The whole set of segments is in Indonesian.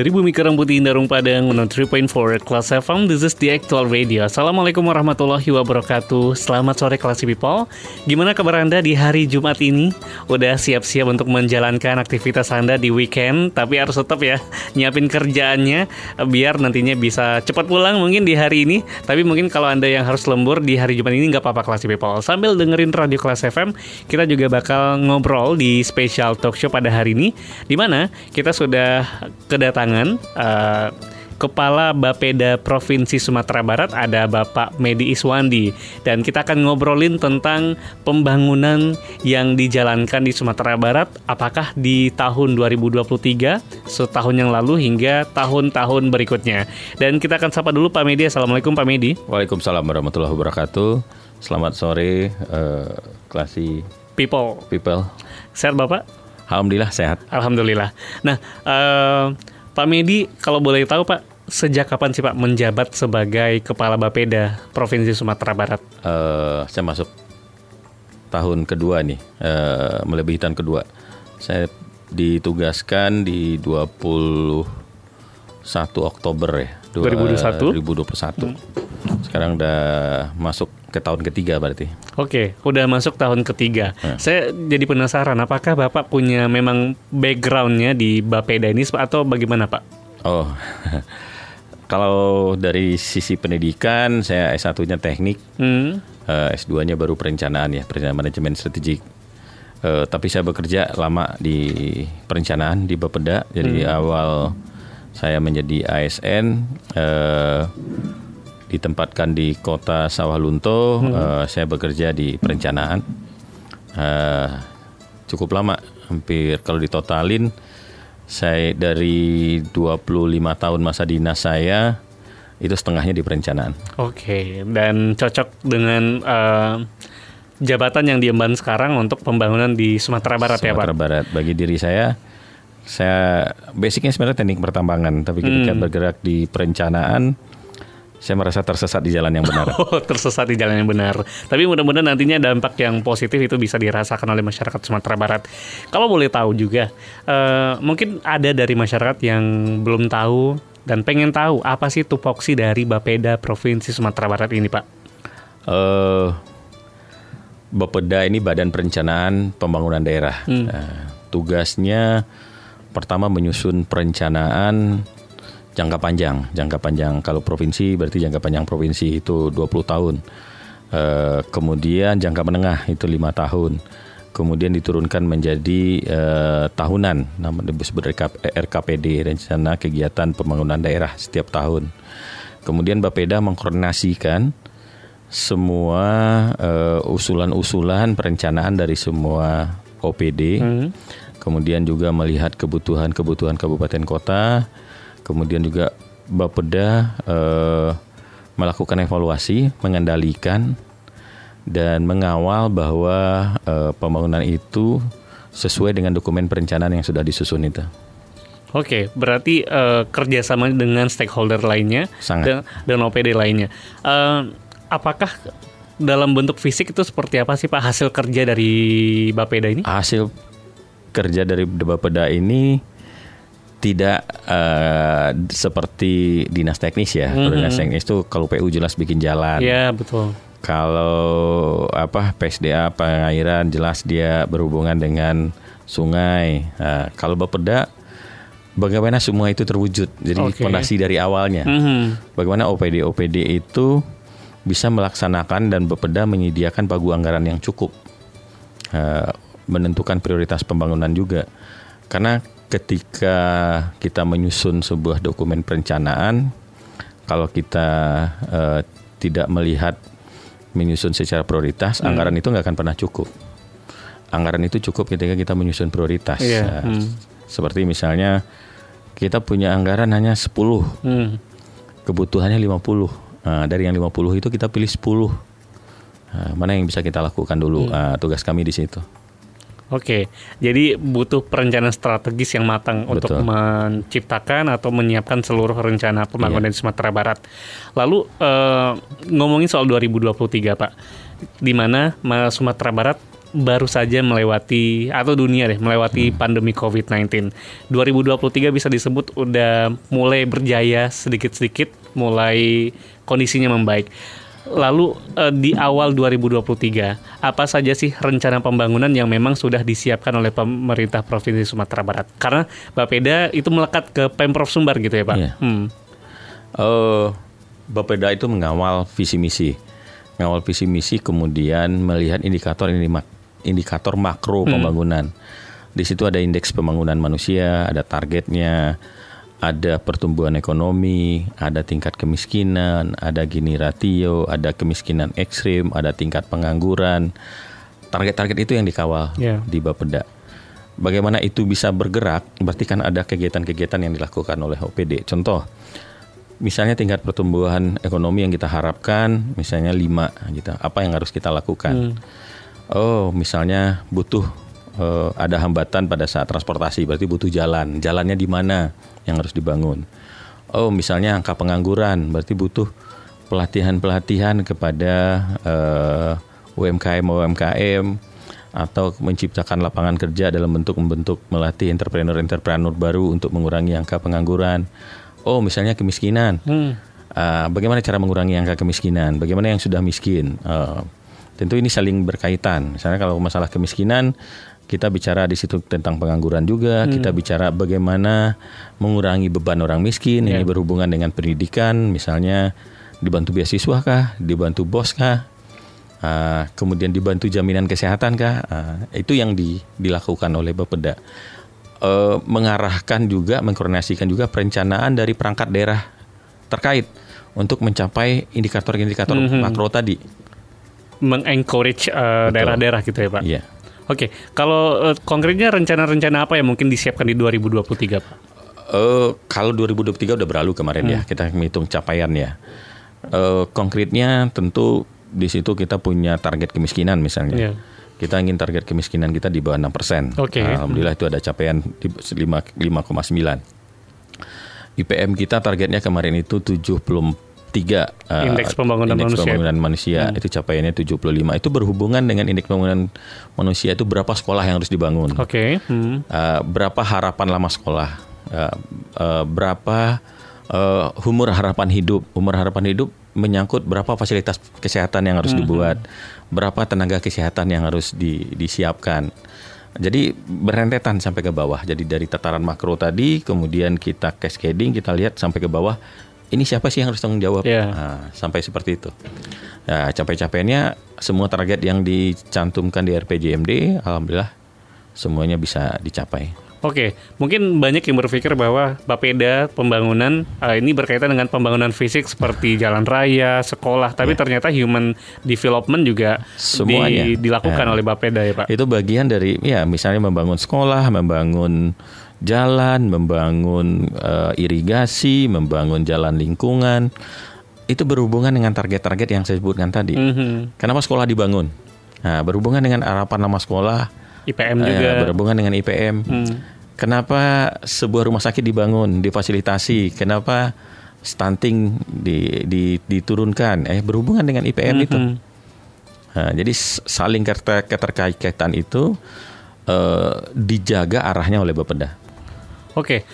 Dari Bumi Kerang Putih Darung Padang 103.4 Kelas FM This is the actual radio. Assalamualaikum warahmatullahi wabarakatuh. Selamat sore kelas people. Gimana kabar Anda di hari Jumat ini? Udah siap-siap untuk menjalankan aktivitas Anda di weekend Tapi harus tetap ya Nyiapin kerjaannya Biar nantinya bisa cepat pulang mungkin di hari ini. Tapi mungkin kalau Anda yang harus lembur di hari Jumat ini nggak apa-apa kelas people. Sambil dengerin radio kelas FM Kita juga bakal ngobrol di special talk show pada hari ini Di mana kita sudah kedatangan uh, Kepala Bapeda Provinsi Sumatera Barat ada Bapak Medi Iswandi dan kita akan ngobrolin tentang pembangunan yang dijalankan di Sumatera Barat apakah di tahun 2023 setahun yang lalu hingga tahun-tahun berikutnya. Dan kita akan sapa dulu Pak Medi. Assalamualaikum Pak Medi. Waalaikumsalam warahmatullahi wabarakatuh. Selamat sore uh, klasi People. people. Sehat Bapak? Alhamdulillah sehat. Alhamdulillah. Nah, uh, Pak Medi, kalau boleh tahu Pak, sejak kapan sih Pak menjabat sebagai Kepala Bapeda Provinsi Sumatera Barat? Uh, saya masuk tahun kedua nih, uh, melebihi tahun kedua. Saya ditugaskan di 21 Oktober ya. 2021? 2021. Hmm. Sekarang udah masuk ke tahun ketiga berarti. Oke, udah masuk tahun ketiga. Hmm. Saya jadi penasaran, apakah Bapak punya memang backgroundnya di Bapeda ini atau bagaimana Pak? Oh, kalau dari sisi pendidikan saya S1-nya teknik, hmm. uh, S2-nya baru perencanaan ya, perencanaan manajemen strategik. Uh, tapi saya bekerja lama di perencanaan di Bapeda, jadi hmm. awal saya menjadi ASN. Uh, ditempatkan di kota Sawah Lunto, hmm. uh, saya bekerja di perencanaan. Uh, cukup lama, hampir kalau ditotalin saya dari 25 tahun masa dinas saya itu setengahnya di perencanaan. Oke, dan cocok dengan uh, jabatan yang diemban sekarang untuk pembangunan di Sumatera Barat Sumatera ya Pak? Sumatera Barat. Bagi diri saya, saya basicnya sebenarnya teknik pertambangan, tapi ketika hmm. bergerak di perencanaan, saya merasa tersesat di jalan yang benar. Oh, tersesat di jalan yang benar. Tapi mudah-mudahan nantinya dampak yang positif itu bisa dirasakan oleh masyarakat Sumatera Barat. Kalau boleh tahu juga, uh, mungkin ada dari masyarakat yang belum tahu dan pengen tahu apa sih tupoksi dari Bapeda Provinsi Sumatera Barat ini, Pak? Uh, Bapeda ini Badan Perencanaan Pembangunan Daerah. Hmm. Uh, tugasnya pertama menyusun perencanaan jangka panjang. Jangka panjang kalau provinsi berarti jangka panjang provinsi itu 20 tahun. E, kemudian jangka menengah itu lima tahun. Kemudian diturunkan menjadi e, tahunan, namanya disebut RKPD rencana kegiatan pembangunan daerah setiap tahun. Kemudian Bapeda mengkoordinasikan semua usulan-usulan perencanaan dari semua OPD. Hmm. Kemudian juga melihat kebutuhan-kebutuhan kabupaten kota kemudian juga Bapeda eh, melakukan evaluasi, mengendalikan dan mengawal bahwa eh, pembangunan itu sesuai dengan dokumen perencanaan yang sudah disusun itu. Oke, berarti uh, kerjasama dengan stakeholder lainnya Sangat. dan, dan OPD lainnya. Uh, apakah dalam bentuk fisik itu seperti apa sih Pak hasil kerja dari Bapeda ini? Hasil kerja dari Bapeda ini tidak uh, seperti dinas teknis ya. Mm-hmm. Dinas teknis itu kalau PU jelas bikin jalan. Iya, betul. Kalau apa PSDA pengairan jelas dia berhubungan dengan sungai. Nah, kalau Bapeda bagaimana semua itu terwujud. Jadi okay. fondasi dari awalnya. Mm-hmm. Bagaimana OPD OPD itu bisa melaksanakan dan Bapeda menyediakan pagu anggaran yang cukup. Uh, menentukan prioritas pembangunan juga. Karena ketika kita menyusun sebuah dokumen perencanaan, kalau kita uh, tidak melihat menyusun secara prioritas, hmm. anggaran itu nggak akan pernah cukup. Anggaran itu cukup ketika kita menyusun prioritas. Yeah. Uh, hmm. Seperti misalnya kita punya anggaran hanya 10, hmm. kebutuhannya 50. Nah, dari yang 50 itu kita pilih 10. Nah, mana yang bisa kita lakukan dulu? Nah, tugas kami di situ. Oke, jadi butuh perencanaan strategis yang matang untuk Betul. menciptakan atau menyiapkan seluruh rencana pembangunan di Sumatera Barat. Lalu eh, ngomongin soal 2023, Pak, di mana ma- Sumatera Barat baru saja melewati atau dunia deh melewati pandemi COVID-19. 2023 bisa disebut udah mulai berjaya sedikit-sedikit, mulai kondisinya membaik. Lalu eh, di awal 2023, apa saja sih rencana pembangunan yang memang sudah disiapkan oleh pemerintah Provinsi Sumatera Barat? Karena Bapeda itu melekat ke Pemprov Sumbar gitu ya Pak? Iya. Hmm. Eh, Bapeda itu mengawal visi misi, mengawal visi misi, kemudian melihat indikator indikator makro pembangunan. Di situ ada indeks pembangunan manusia, ada targetnya, ada pertumbuhan ekonomi, ada tingkat kemiskinan, ada gini ratio, ada kemiskinan ekstrim, ada tingkat pengangguran. Target-target itu yang dikawal Iya. di Bapeda. Bagaimana itu bisa bergerak? Berarti kan ada kegiatan-kegiatan yang dilakukan oleh OPD. Contoh, misalnya tingkat pertumbuhan ekonomi yang kita harapkan, misalnya 5 gitu. Apa yang harus kita lakukan? Oh, misalnya butuh eh, ada hambatan pada saat transportasi, berarti butuh jalan. Jalannya di mana yang harus dibangun? Oh, misalnya angka pengangguran, berarti butuh pelatihan-pelatihan kepada eh, UMKM UMKM atau menciptakan lapangan kerja dalam bentuk membentuk melatih entrepreneur-entrepreneur baru untuk mengurangi angka pengangguran. Oh, misalnya kemiskinan. Hmm. Ah, bagaimana cara mengurangi angka kemiskinan? Bagaimana yang sudah miskin? Ah, tentu ini saling berkaitan. Misalnya kalau masalah kemiskinan, kita bicara di situ tentang pengangguran juga. Kita bicara bagaimana mengurangi beban orang miskin. Ini Ya. berhubungan dengan pendidikan, misalnya dibantu beasiswa kah, dibantu bos kah, Ah, kemudian dibantu jaminan kesehatan kah? Ah, itu yang di- dilakukan oleh Bapeda. Eh, mengarahkan juga, mengkoordinasikan juga perencanaan dari perangkat daerah terkait untuk mencapai indikator-indikator makro tadi. Mengencourage eh, daerah-daerah gitu ya Pak? Iya. Oke, kalau eh, konkretnya rencana-rencana apa yang mungkin disiapkan di 2023 Pak? Eh, kalau 2023 udah berlalu kemarin ya, kita menghitung capaian ya. Eh, konkretnya tentu di situ kita punya target kemiskinan misalnya. Iya. Kita ingin target kemiskinan kita di bawah 6 persen. Oke. Alhamdulillah itu ada capaian di 5 5,9. IPM kita targetnya kemarin itu 73 eh, Indeks pembangunan indeks manusia. pembangunan manusia itu capaiannya 75. Itu berhubungan dengan indeks pembangunan manusia itu berapa sekolah yang harus dibangun. Oke. hmm. Uh, berapa harapan lama sekolah, Uh, uh, berapa uh, umur harapan hidup, umur harapan hidup menyangkut berapa fasilitas kesehatan yang harus dibuat, berapa tenaga kesehatan yang harus di- disiapkan. Jadi berentetan sampai ke bawah. Jadi dari tataran makro tadi, kemudian kita cascading, kita lihat sampai ke bawah. Ini siapa sih yang harus tanggung jawab? Iya. Nah, sampai seperti itu. Nah, capai-capaiannya semua target yang dicantumkan di RPJMD, alhamdulillah semuanya bisa dicapai. Oke, mungkin banyak yang berpikir bahwa Bapeda pembangunan eh, ini berkaitan dengan pembangunan fisik seperti jalan raya, sekolah, tapi ternyata human development juga. Semuanya. dilakukan Ya. oleh Bapeda ya Pak. Itu bagian dari ya misalnya membangun sekolah, membangun jalan, membangun eh, irigasi, membangun jalan lingkungan. Itu berhubungan dengan target-target yang saya sebutkan tadi. Mhm. Kenapa sekolah dibangun? Nah, berhubungan dengan harapan nama sekolah, IPM eh, juga. berhubungan dengan IPM. Hmm. Kenapa sebuah rumah sakit dibangun, difasilitasi? Kenapa stunting di, di- diturunkan? Eh berhubungan dengan IPM itu. Mhm. Nah, jadi saling keterkaitan itu eh, dijaga arahnya oleh Bapeda. Oke.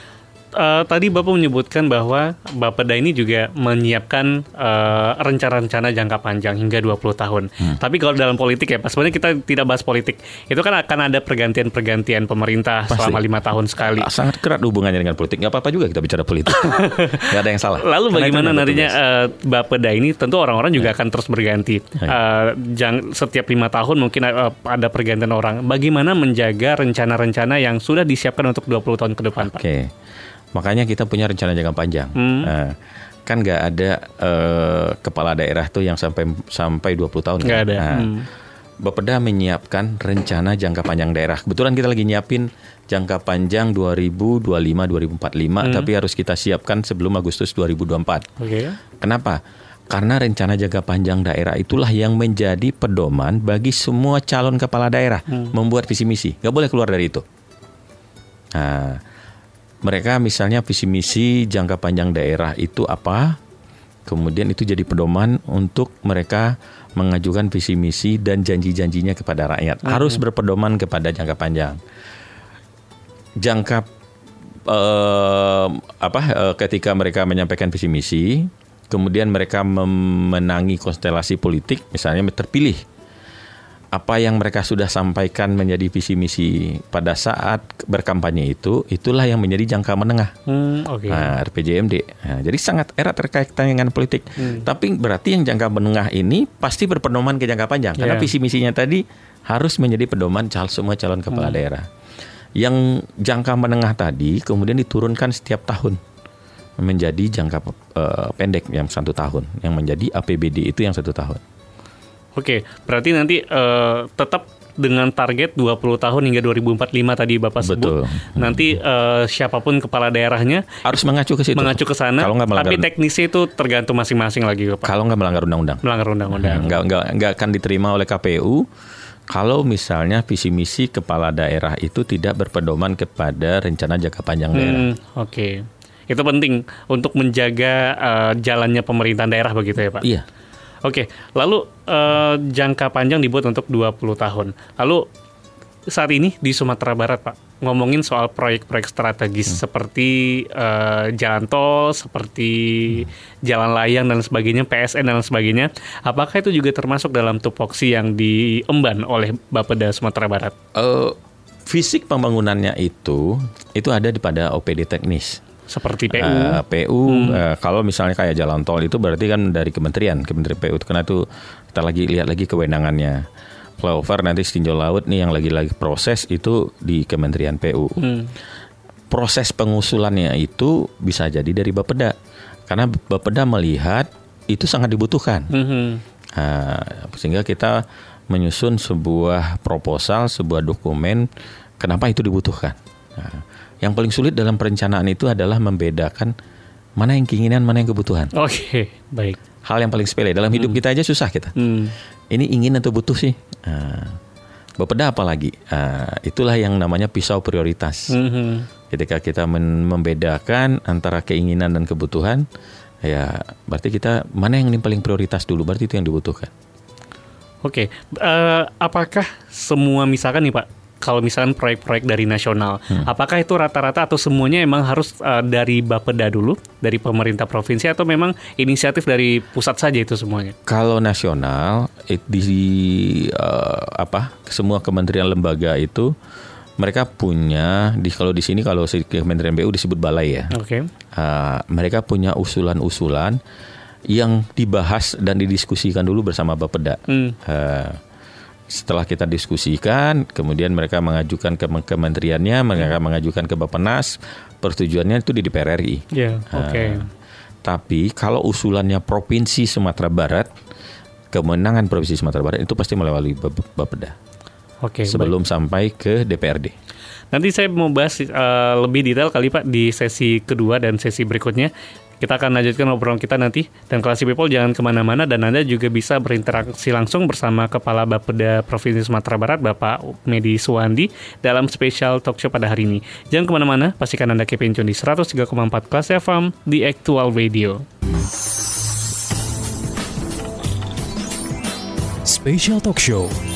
Eh, tadi Bapak menyebutkan bahwa Bapeda ini juga menyiapkan eh, rencana-rencana jangka panjang hingga 20 tahun. Hmm. Tapi kalau dalam politik ya, Pak, sebenarnya kita tidak bahas politik. Itu kan akan ada pergantian-pergantian pemerintah Pasti. selama lima tahun sekali. Ah, Sangat erat hubungannya dengan politik. Nggak apa-apa juga kita bicara politik. Nggak ada yang salah. Lalu Karena bagaimana nantinya eh, Bapeda ini tentu orang-orang juga akan terus berganti. Eh, jang, setiap lima tahun mungkin ada pergantian orang. Bagaimana menjaga rencana-rencana yang sudah disiapkan untuk 20 tahun ke depan, Pak? Oke, makanya kita punya rencana jangka panjang. Hmm. Nah, kan nggak ada eh, kepala daerah tuh yang sampai sampai 20 tahun. Nggak kan? ada. Nah, Hmm. Bapeda menyiapkan rencana jangka panjang daerah. Kebetulan kita lagi nyiapin jangka panjang 2025-2045, Hmm. tapi harus kita siapkan sebelum Agustus 2024. Oke. Kenapa? Karena rencana jangka panjang daerah itulah yang menjadi pedoman bagi semua calon kepala daerah hmm. membuat visi misi. Gak boleh keluar dari itu. Nah, mereka misalnya visi misi jangka panjang daerah itu apa? Kemudian itu jadi pedoman untuk mereka mengajukan visi misi dan janji-janjinya kepada rakyat. Hmm. Harus berpedoman kepada jangka panjang. Jangka eh, apa eh, ketika mereka menyampaikan visi misi kemudian mereka memenangi konstelasi politik, misalnya terpilih apa yang mereka sudah sampaikan menjadi visi misi pada saat berkampanye itu, itulah yang menjadi jangka menengah. Hmm, okay. nah, RPJMD. Nah, jadi sangat erat terkait dengan politik. Hmm. Tapi berarti yang jangka menengah ini pasti berpedoman ke jangka panjang, yeah. karena visi misinya tadi harus menjadi pedoman cal semua calon kepala hmm. daerah. Yang jangka menengah tadi kemudian diturunkan setiap tahun menjadi jangka uh, pendek yang satu tahun, yang menjadi APBD itu yang satu tahun. Oke, berarti nanti uh, tetap dengan target 20 tahun hingga 2045 tadi Bapak sebut. Betul. Nanti uh, siapa pun kepala daerahnya harus mengacu ke situ. Mengacu ke sana. Kalau melanggar, tapi teknisnya itu tergantung masing-masing lagi Pak. Kalau nggak melanggar undang-undang. Melanggar undang-undang. Nggak, nggak, nggak akan diterima oleh KPU kalau misalnya visi misi kepala daerah itu tidak berpedoman kepada rencana jangka panjang daerah. Hmm, Oke. Okay. Itu penting untuk menjaga uh, jalannya pemerintahan daerah begitu ya Pak? Iya. Oke, lalu uh, jangka panjang dibuat untuk 20 tahun. Lalu saat ini di Sumatera Barat, Pak, ngomongin soal proyek-proyek strategis hmm. seperti uh, jalan tol, seperti hmm. jalan layang dan sebagainya, PSN dan sebagainya. Apakah itu juga termasuk dalam tupoksi yang diemban oleh Bapeda Sumatera Barat? Uh, fisik pembangunannya itu itu ada di pada OPD teknis seperti PU. Uh, PU hmm. uh, kalau misalnya kayak jalan tol itu berarti kan dari kementerian, kementerian PU karena itu kita lagi lihat lagi kewenangannya. Flyover nanti tinjau laut nih yang lagi-lagi proses itu di Kementerian PU. Hmm. Proses pengusulannya itu bisa jadi dari Bapeda karena Bapeda melihat itu sangat dibutuhkan. Hmm. Nah, sehingga kita menyusun sebuah proposal, sebuah dokumen kenapa itu dibutuhkan. Nah, yang paling sulit dalam perencanaan itu adalah membedakan mana yang keinginan, mana yang kebutuhan. Oke, okay, baik. Hal yang paling sepele dalam hidup hmm. kita aja susah kita. Hmm. Ini ingin atau butuh sih? Uh, Bapeda apa lagi? Uh, itulah yang namanya pisau prioritas. Hmm. Ketika kita membedakan antara keinginan dan kebutuhan, ya berarti kita mana yang ini paling prioritas dulu? Berarti itu yang dibutuhkan. Oke, okay. uh, eh, apakah semua misalkan nih Pak, kalau misalkan proyek-proyek dari nasional, hmm. apakah itu rata-rata atau semuanya emang harus uh, dari Bapeda dulu, dari pemerintah provinsi atau memang inisiatif dari pusat saja itu semuanya? Kalau nasional di uh, apa semua kementerian lembaga itu mereka punya di kalau di sini kalau Kementerian BU disebut balai ya. Oke. Okay. Uh, mereka punya usulan-usulan yang dibahas dan didiskusikan dulu bersama Bapeda. Hmm. Uh, setelah kita diskusikan, kemudian mereka mengajukan ke kementeriannya, mereka mengajukan ke Bappenas, persetujuannya itu di DPR RI. Yeah, Oke. Okay. Uh, tapi kalau usulannya provinsi Sumatera Barat, kemenangan provinsi Sumatera Barat itu pasti melalui Bapeda. Oke. Okay, sebelum baik. sampai ke DPRD. Nanti saya mau bahas uh, lebih detail kali Pak di sesi kedua dan sesi berikutnya. Kita akan lanjutkan obrolan kita nanti. Dan Classy People jangan ke mana-mana dan Anda juga bisa berinteraksi langsung bersama Kepala Bapeda Provinsi Sumatera Barat, Bapak Medi Suwandi, dalam spesial talk show pada hari ini. Jangan ke mana-mana, pastikan Anda keep tune di 103,4 kelas FM di Actual Radio. Special Talk Show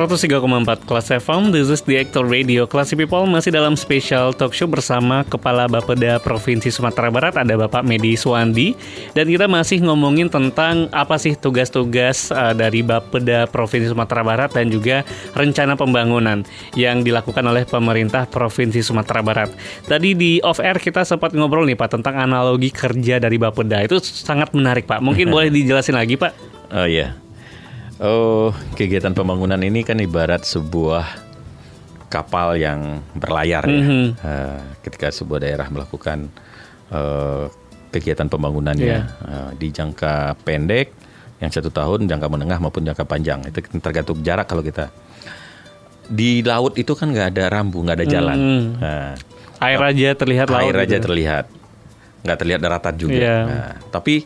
103,4 Kelas FM, this is the Actor Radio. Classy People masih dalam special talk show bersama Kepala Bapeda Provinsi Sumatera Barat, ada Bapak Medi Suwandi. Dan kita masih ngomongin tentang apa sih tugas-tugas uh, dari Bapeda Provinsi Sumatera Barat dan juga rencana pembangunan yang dilakukan oleh pemerintah Provinsi Sumatera Barat. Tadi di off-air kita sempat ngobrol nih Pak tentang analogi kerja dari Bapeda. Itu sangat menarik Pak. Mungkin boleh dijelasin lagi Pak? Oh iya. Oh, kegiatan pembangunan ini kan ibarat sebuah kapal yang berlayar mm ya. Uh, ketika sebuah daerah melakukan uh, kegiatan pembangunannya Iya. Eh, di jangka pendek yang satu tahun, jangka menengah maupun jangka panjang itu tergantung jarak kalau kita di laut itu kan nggak ada rambu, nggak ada jalan. Hmm. Nah, Air aja terlihat laut. air aja gitu. terlihat, nggak terlihat daratan juga. Iya. Nah, tapi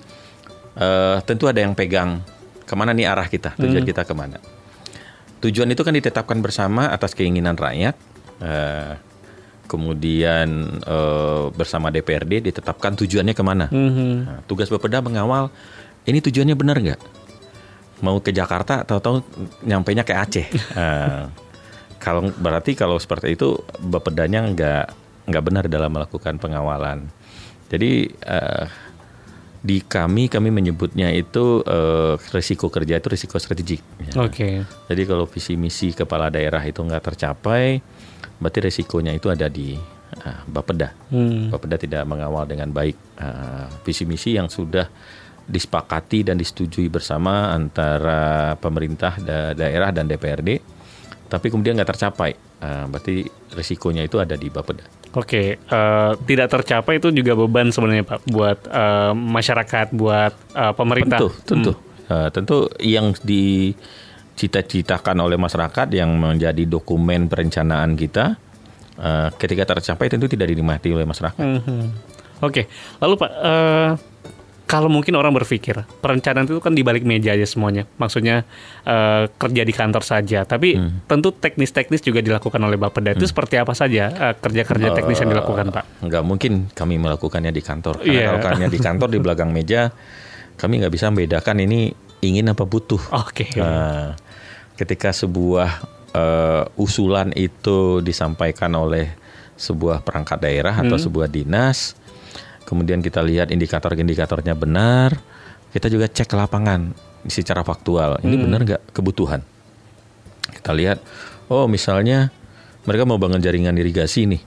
eh, tentu ada yang pegang ke mana nih arah kita, tujuan Hmm. kita ke mana. Tujuan itu kan ditetapkan bersama atas keinginan rakyat. eh, kemudian eh, bersama DPRD ditetapkan tujuannya ke mana. Mhm. Nah, tugas Bapeda mengawal ini tujuannya benar nggak? Mau ke Jakarta, tahu-tahu nyampainya ke Aceh. Nah, kalau berarti kalau seperti itu Bapedanya nggak nggak benar dalam melakukan pengawalan. Jadi eh, di kami kami menyebutnya itu eh, risiko kerja itu risiko strategik. ya. Oke. Jadi kalau visi misi kepala daerah itu nggak tercapai, berarti resikonya itu ada di uh, Bapeda. Hmm. Bapeda tidak mengawal dengan baik uh, visi misi yang sudah disepakati dan disetujui bersama antara pemerintah da- daerah dan DPRD, tapi kemudian nggak tercapai, uh, berarti resikonya itu ada di Bapeda. Oke, eh, tidak tercapai itu juga beban sebenarnya Pak buat eh, masyarakat, buat eh, pemerintah. Tentu, tentu, Uh, tentu yang dicita-citakan oleh masyarakat yang menjadi dokumen perencanaan kita, uh, ketika tercapai tentu tidak dinikmati oleh masyarakat. Mhm. Oke, lalu Pak, eh, kalau mungkin orang berpikir perencanaan itu kan di balik meja aja semuanya, maksudnya eh, kerja di kantor saja, tapi Hmm. tentu teknis-teknis juga dilakukan oleh Bapeda. Itu seperti apa saja eh, kerja-kerja teknis yang dilakukan Pak? Nggak mungkin kami melakukannya di kantor. Karena Iya. kalau kami di kantor di belakang meja, kami nggak bisa membedakan ini ingin apa butuh. Oke, Nah, ketika sebuah eh, usulan itu disampaikan oleh sebuah perangkat daerah atau Hmm. sebuah dinas, kemudian kita lihat indikator-indikatornya benar, kita juga cek ke lapangan secara faktual. Ini Hmm. benar nggak kebutuhan? Kita lihat, oh misalnya mereka mau bangun jaringan irigasi nih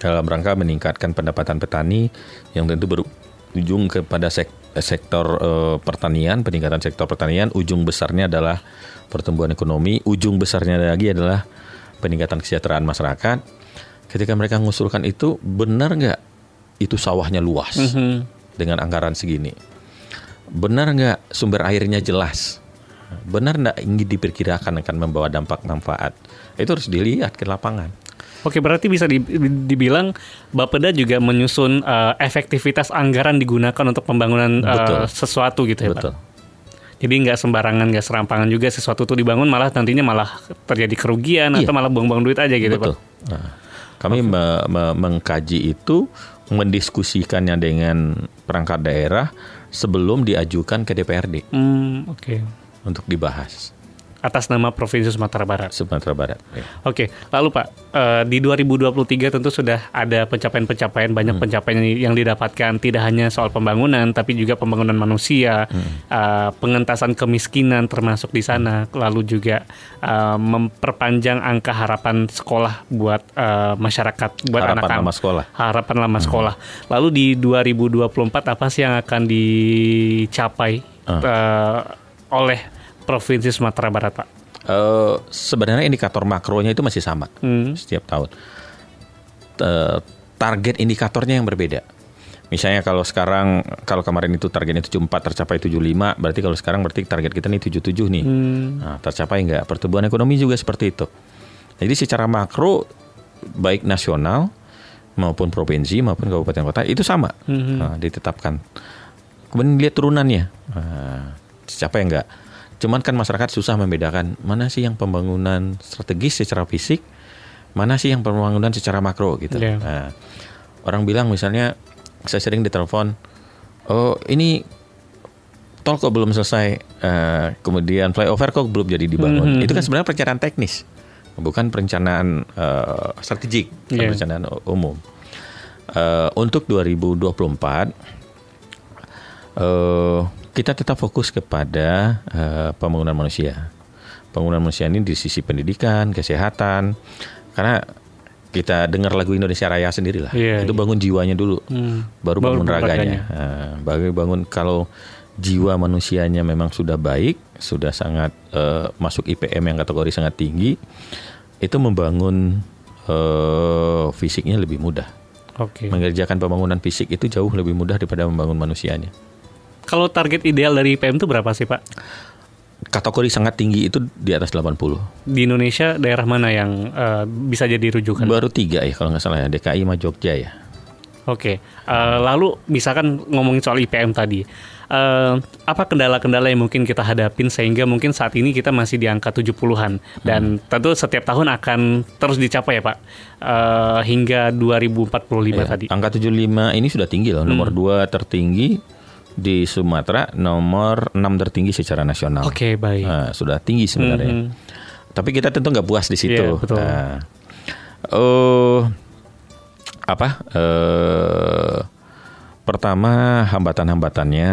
dalam rangka meningkatkan pendapatan petani yang tentu berujung kepada sek- sektor eh, pertanian, peningkatan sektor pertanian. Ujung besarnya adalah pertumbuhan ekonomi, ujung besarnya lagi adalah peningkatan kesejahteraan masyarakat. Ketika mereka mengusulkan itu, benar nggak itu sawahnya luas Mhm. dengan anggaran segini? Benar nggak sumber airnya jelas? Benar nggak ingin diperkirakan akan membawa dampak manfaat? Itu harus dilihat ke lapangan. Oke, berarti bisa di- dibilang Bapeda juga menyusun eh, efektivitas anggaran digunakan untuk pembangunan Betul. sesuatu gitu ya Betul. Pak? Jadi nggak sembarangan, nggak serampangan juga sesuatu itu dibangun malah nantinya malah terjadi kerugian Iya. atau malah buang-buang duit aja gitu Betul. Pak? Nah, kami me- me- mengkaji itu, mendiskusikannya dengan perangkat daerah sebelum diajukan ke DPRD Hmm, oke. untuk dibahas Atas nama Provinsi Sumatera Barat. Sumatera Barat. Ya. Oke, lalu Pak, eh, di 2023 tentu sudah ada pencapaian-pencapaian, banyak pencapaian yang didapatkan tidak hanya soal pembangunan, tapi juga pembangunan manusia, eh, pengentasan kemiskinan termasuk di sana, lalu juga eh, memperpanjang angka harapan sekolah buat masyarakat, buat Harapan anak-anak. lama sekolah. Harapan lama sekolah. Lalu di 2024 apa sih yang akan dicapai eh, oleh Provinsi Sumatera Barat, Pak? Eh, sebenarnya indikator makronya itu masih sama Hmm. setiap tahun. Eh, target indikatornya yang berbeda. Misalnya kalau sekarang kalau kemarin itu targetnya 74 tercapai 75, berarti kalau sekarang berarti target kita nih 77 nih. Nah, tercapai nggak? Pertumbuhan ekonomi juga seperti itu. Jadi secara makro baik nasional maupun provinsi maupun kabupaten kota itu sama Nah, ditetapkan. Kemudian lihat turunannya, nah, tercapai nggak? Cuman kan masyarakat susah membedakan mana sih yang pembangunan strategis secara fisik, mana sih yang pembangunan secara makro gitu. Iya. Nah, orang bilang misalnya saya sering ditelepon, oh ini tol kok belum selesai, eh, kemudian flyover kok belum jadi dibangun. Mhm. Itu kan sebenarnya perencanaan teknis, bukan perencanaan eh, strategik, Iya. perencanaan umum. Eh, untuk 2024 eh, kita tetap fokus kepada eh, pembangunan manusia. Pembangunan manusia ini di sisi pendidikan, kesehatan, karena kita dengar lagu Indonesia Raya sendiri lah. Iya, itu iya. bangun jiwanya dulu, Hmm. baru Baru bangun raganya. raganya. Nah, baru bangun kalau jiwa manusianya memang sudah baik, sudah sangat eh, masuk IPM yang kategori sangat tinggi, itu membangun eh, fisiknya lebih mudah. Oke. Mengerjakan pembangunan fisik itu jauh lebih mudah daripada membangun manusianya. Kalau target ideal dari IPM itu berapa sih Pak? Kategori sangat tinggi itu di atas 80. Di Indonesia daerah mana yang eh, bisa jadi rujukan? Baru tiga ya kalau nggak salah ya, DKI sama Jogja ya. Oke, Eh, lalu misalkan ngomongin soal IPM tadi, eh, apa kendala-kendala yang mungkin kita hadapin sehingga mungkin saat ini kita masih di angka 70-an dan tentu setiap tahun akan terus dicapai ya Pak Eh, hingga 2045 Ya, tadi. Angka 75 ini sudah tinggi loh, nomor dua tertinggi di Sumatera, nomor 6 tertinggi secara nasional. Oke, baik. Nah, sudah tinggi sebenarnya. Mhm. Tapi kita tentu nggak puas di situ. Iya, betul. Nah, oh, apa? Eh, pertama hambatan-hambatannya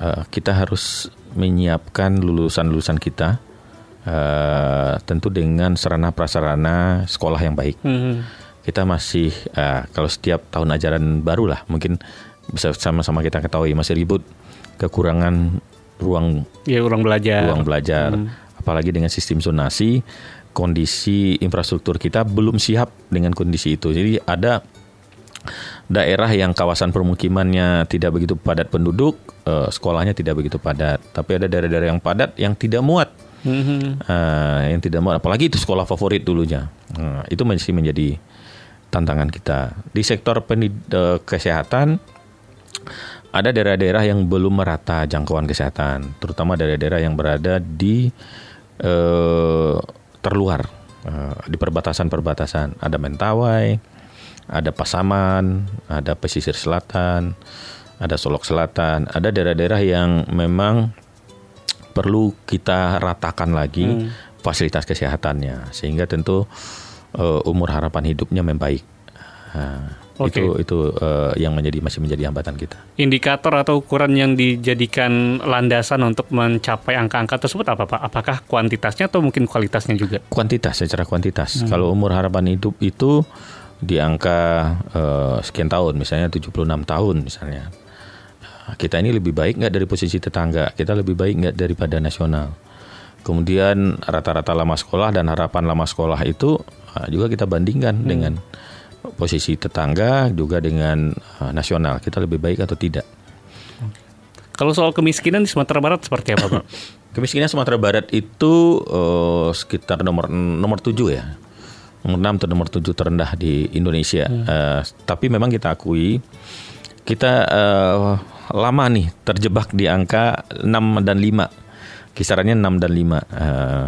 eh, kita harus menyiapkan lulusan-lulusan kita eh, tentu dengan sarana prasarana sekolah yang baik. Mhm. Kita masih eh, kalau setiap tahun ajaran baru lah mungkin bisa sama-sama kita ketahui masih ribut kekurangan ruang Ya, ruang belajar. ruang belajar. Apalagi dengan sistem zonasi, kondisi infrastruktur kita belum siap dengan kondisi itu. Jadi ada daerah yang kawasan permukimannya tidak begitu padat penduduk, eh, sekolahnya tidak begitu padat. Tapi ada daerah-daerah yang padat yang tidak muat. Mhm. Eh, yang tidak muat, apalagi itu sekolah favorit dulunya. Nah, itu masih menjadi tantangan kita. Di sektor pendid- eh, kesehatan, ada daerah-daerah yang belum merata jangkauan kesehatan, terutama daerah-daerah yang berada di eh, terluar, eh, di perbatasan-perbatasan. Ada Mentawai, ada Pasaman, ada pesisir selatan, ada Solok Selatan, ada daerah-daerah yang memang perlu kita ratakan lagi fasilitas kesehatannya, sehingga tentu eh, umur harapan hidupnya membaik. Nah, Oke. Itu itu eh, yang menjadi masih menjadi hambatan kita. Indikator atau ukuran yang dijadikan landasan untuk mencapai angka-angka tersebut apa Pak? Apakah kuantitasnya atau mungkin kualitasnya juga? kuantitas secara kuantitas. Kalau umur harapan hidup itu di angka eh, sekian tahun, misalnya 76 tahun misalnya. Kita ini lebih baik nggak dari posisi tetangga? Kita lebih baik nggak daripada nasional? Kemudian rata-rata lama sekolah dan harapan lama sekolah itu ah, juga kita bandingkan dengan posisi tetangga juga dengan ah, nasional. Kita lebih baik atau tidak? Kalau soal kemiskinan di Sumatera Barat seperti apa Pak? Kemiskinan Sumatera Barat itu eh, sekitar nomor nomor 7 ya. Nomor 6 atau nomor 7 terendah di Indonesia. Eh, tapi memang kita akui kita eh, lama nih terjebak di angka 6 dan 5. Kisarannya 6 dan 5. Eh,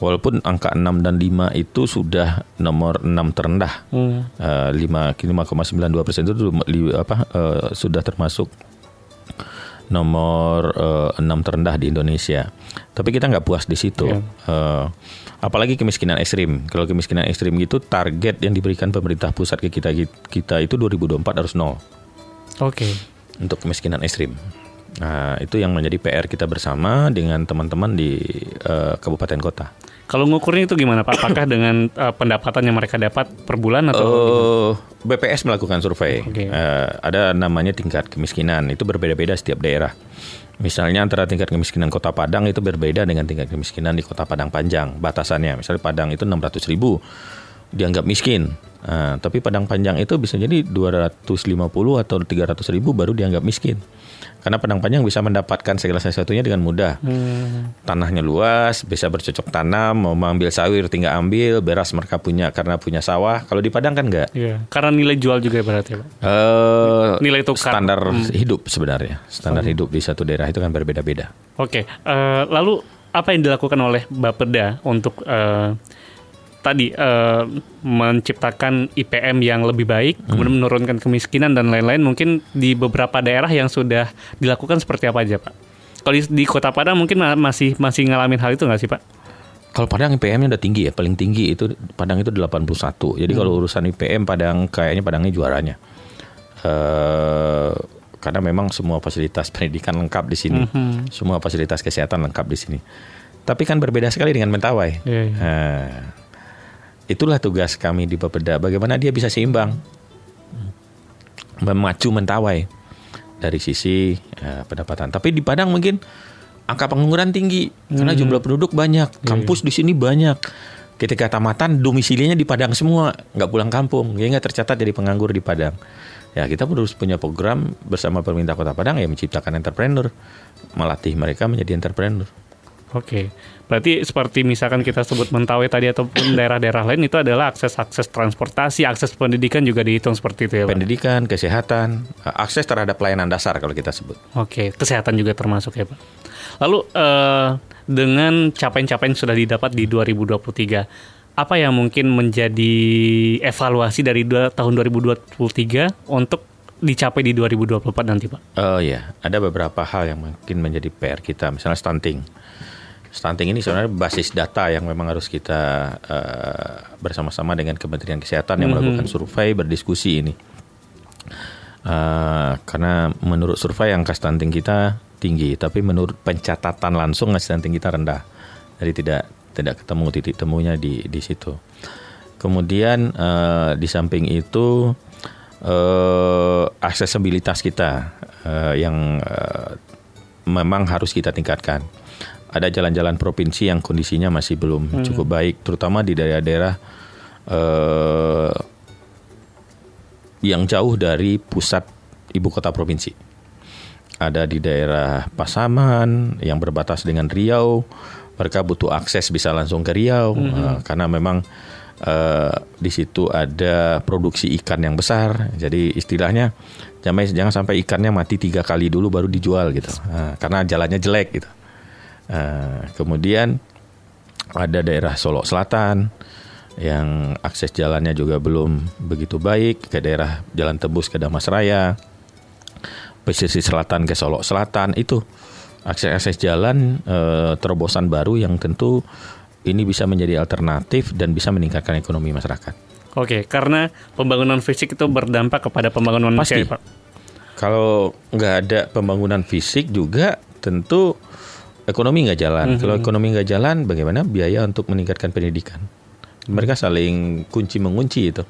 walaupun angka 6 dan 5 itu sudah nomor 6 terendah. Hmm. Eh, 5 5,92 persen itu li- apa eh, sudah termasuk nomor eh, 6 terendah di Indonesia. Tapi kita nggak puas di situ. Iya. Eh, apalagi kemiskinan ekstrim. Kalau kemiskinan ekstrim itu target yang diberikan pemerintah pusat ke kita kita itu 2024 harus nol Oke. untuk kemiskinan ekstrim. Nah, itu yang menjadi PR kita bersama dengan teman-teman di eh, kabupaten kota. Kalau ngukurnya itu gimana Pak? Apakah dengan eh, pendapatan yang mereka dapat per bulan atau Oh, BPS melakukan survei. Oke. Eh, ada namanya tingkat kemiskinan. Itu berbeda-beda setiap daerah. Misalnya antara tingkat kemiskinan Kota Padang itu berbeda dengan tingkat kemiskinan di Kota Padang Panjang. Batasannya, misalnya Padang itu 600 ribu dianggap miskin. Nah, tapi Padang Panjang itu bisa jadi 250 atau 300 ribu baru dianggap miskin. Karena Padang Panjang bisa mendapatkan segala sesuatunya dengan mudah. Hmm. Tanahnya luas, bisa bercocok tanam, mau mengambil sawir tinggal ambil, beras mereka punya karena punya sawah. Kalau di Padang kan enggak. Iya. Karena nilai jual juga berarti Pak. Eh, Nilai tukar. standar hidup sebenarnya. Standar hidup di satu daerah itu kan berbeda-beda. Oke. eh, lalu apa yang dilakukan oleh Bapeda untuk eh, tadi eh, menciptakan IPM yang lebih baik, kemudian menurunkan kemiskinan dan lain-lain? Mungkin di beberapa daerah yang sudah dilakukan seperti apa aja Pak? Kalau di, di Kota Padang mungkin ma- masih masih ngalamin hal itu nggak sih Pak? Kalau Padang IPM-nya udah tinggi ya, paling tinggi itu Padang itu 81. Jadi kalau urusan IPM Padang kayaknya Padangnya juaranya. Eh karena memang semua fasilitas pendidikan lengkap di sini. Semua fasilitas kesehatan lengkap di sini. Tapi kan berbeda sekali dengan Mentawai. Iya, iya. Nah, itulah tugas kami di Bapeda. Bagaimana dia bisa seimbang, memacu Mentawai dari sisi eh, pendapatan. Tapi di Padang mungkin angka pengangguran tinggi karena jumlah penduduk banyak, kampus di sini banyak. ketika tamatan domisilinya di Padang semua, nggak pulang kampung, dia nggak tercatat jadi penganggur di Padang. Ya kita terus punya program bersama pemerintah Kota Padang ya menciptakan entrepreneur, melatih mereka menjadi entrepreneur. Oke, berarti seperti misalkan kita sebut Mentawai tadi ataupun daerah-daerah lain itu adalah akses-akses transportasi, akses pendidikan juga dihitung seperti itu ya Pak? Pendidikan, kesehatan, akses terhadap pelayanan dasar kalau kita sebut. Oke, kesehatan juga termasuk ya Pak. Lalu eh, dengan capaian-capaian sudah didapat di 2023, apa yang mungkin menjadi evaluasi dari dua, tahun 2023 untuk dicapai di 2024 nanti Pak? Oh ya, ada beberapa hal yang mungkin menjadi PR kita, misalnya stunting stunting ini sebenarnya basis data yang memang harus kita uh, bersama-sama dengan Kementerian Kesehatan yang mm -hmm. melakukan survei berdiskusi ini. Uh, karena menurut survei angka stunting kita tinggi, tapi menurut pencatatan langsung stunting kita rendah. Jadi tidak tidak ketemu titik temunya di di situ. Kemudian uh, di samping itu uh, aksesibilitas kita uh, yang uh, memang harus kita tingkatkan ada jalan-jalan provinsi yang kondisinya masih belum hmm. cukup baik, terutama di daerah-daerah uh, yang jauh dari pusat ibu kota provinsi. Ada di daerah Pasaman yang berbatas dengan Riau, mereka butuh akses bisa langsung ke Riau hmm. uh, karena memang uh, di situ ada produksi ikan yang besar. Jadi istilahnya jangan jangan sampai ikannya mati tiga kali dulu baru dijual gitu, uh, karena jalannya jelek gitu. Uh, kemudian ada daerah Solo Selatan yang akses jalannya juga belum begitu baik ke daerah Jalan Tebus ke Damas Raya, pesisir selatan ke Solo Selatan itu akses-akses jalan uh, terobosan baru yang tentu ini bisa menjadi alternatif dan bisa meningkatkan ekonomi masyarakat. Oke, karena pembangunan fisik itu berdampak kepada pembangunan Pasti. manusia, Pak. Kalau nggak ada pembangunan fisik juga tentu ekonomi nggak jalan. Mm -hmm. Kalau ekonomi nggak jalan, bagaimana biaya untuk meningkatkan pendidikan? Mereka saling kunci mengunci itu.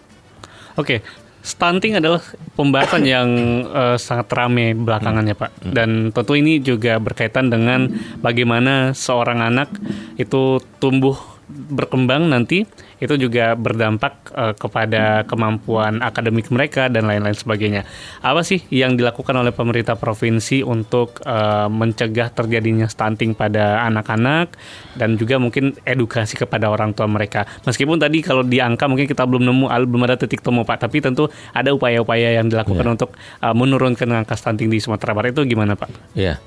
Oke, okay. stunting adalah pembahasan yang uh, sangat ramai belakangannya, Pak. Mm. Dan tentu ini juga berkaitan dengan bagaimana seorang anak itu tumbuh berkembang nanti itu juga berdampak uh, kepada kemampuan akademik mereka dan lain-lain sebagainya. Apa sih yang dilakukan oleh pemerintah provinsi untuk uh, mencegah terjadinya stunting pada anak-anak dan juga mungkin edukasi kepada orang tua mereka. Meskipun tadi kalau di angka mungkin kita belum nemu belum ada titik temu Pak, tapi tentu ada upaya-upaya yang dilakukan yeah. untuk uh, menurunkan angka stunting di Sumatera Barat itu gimana Pak? Iya. Yeah.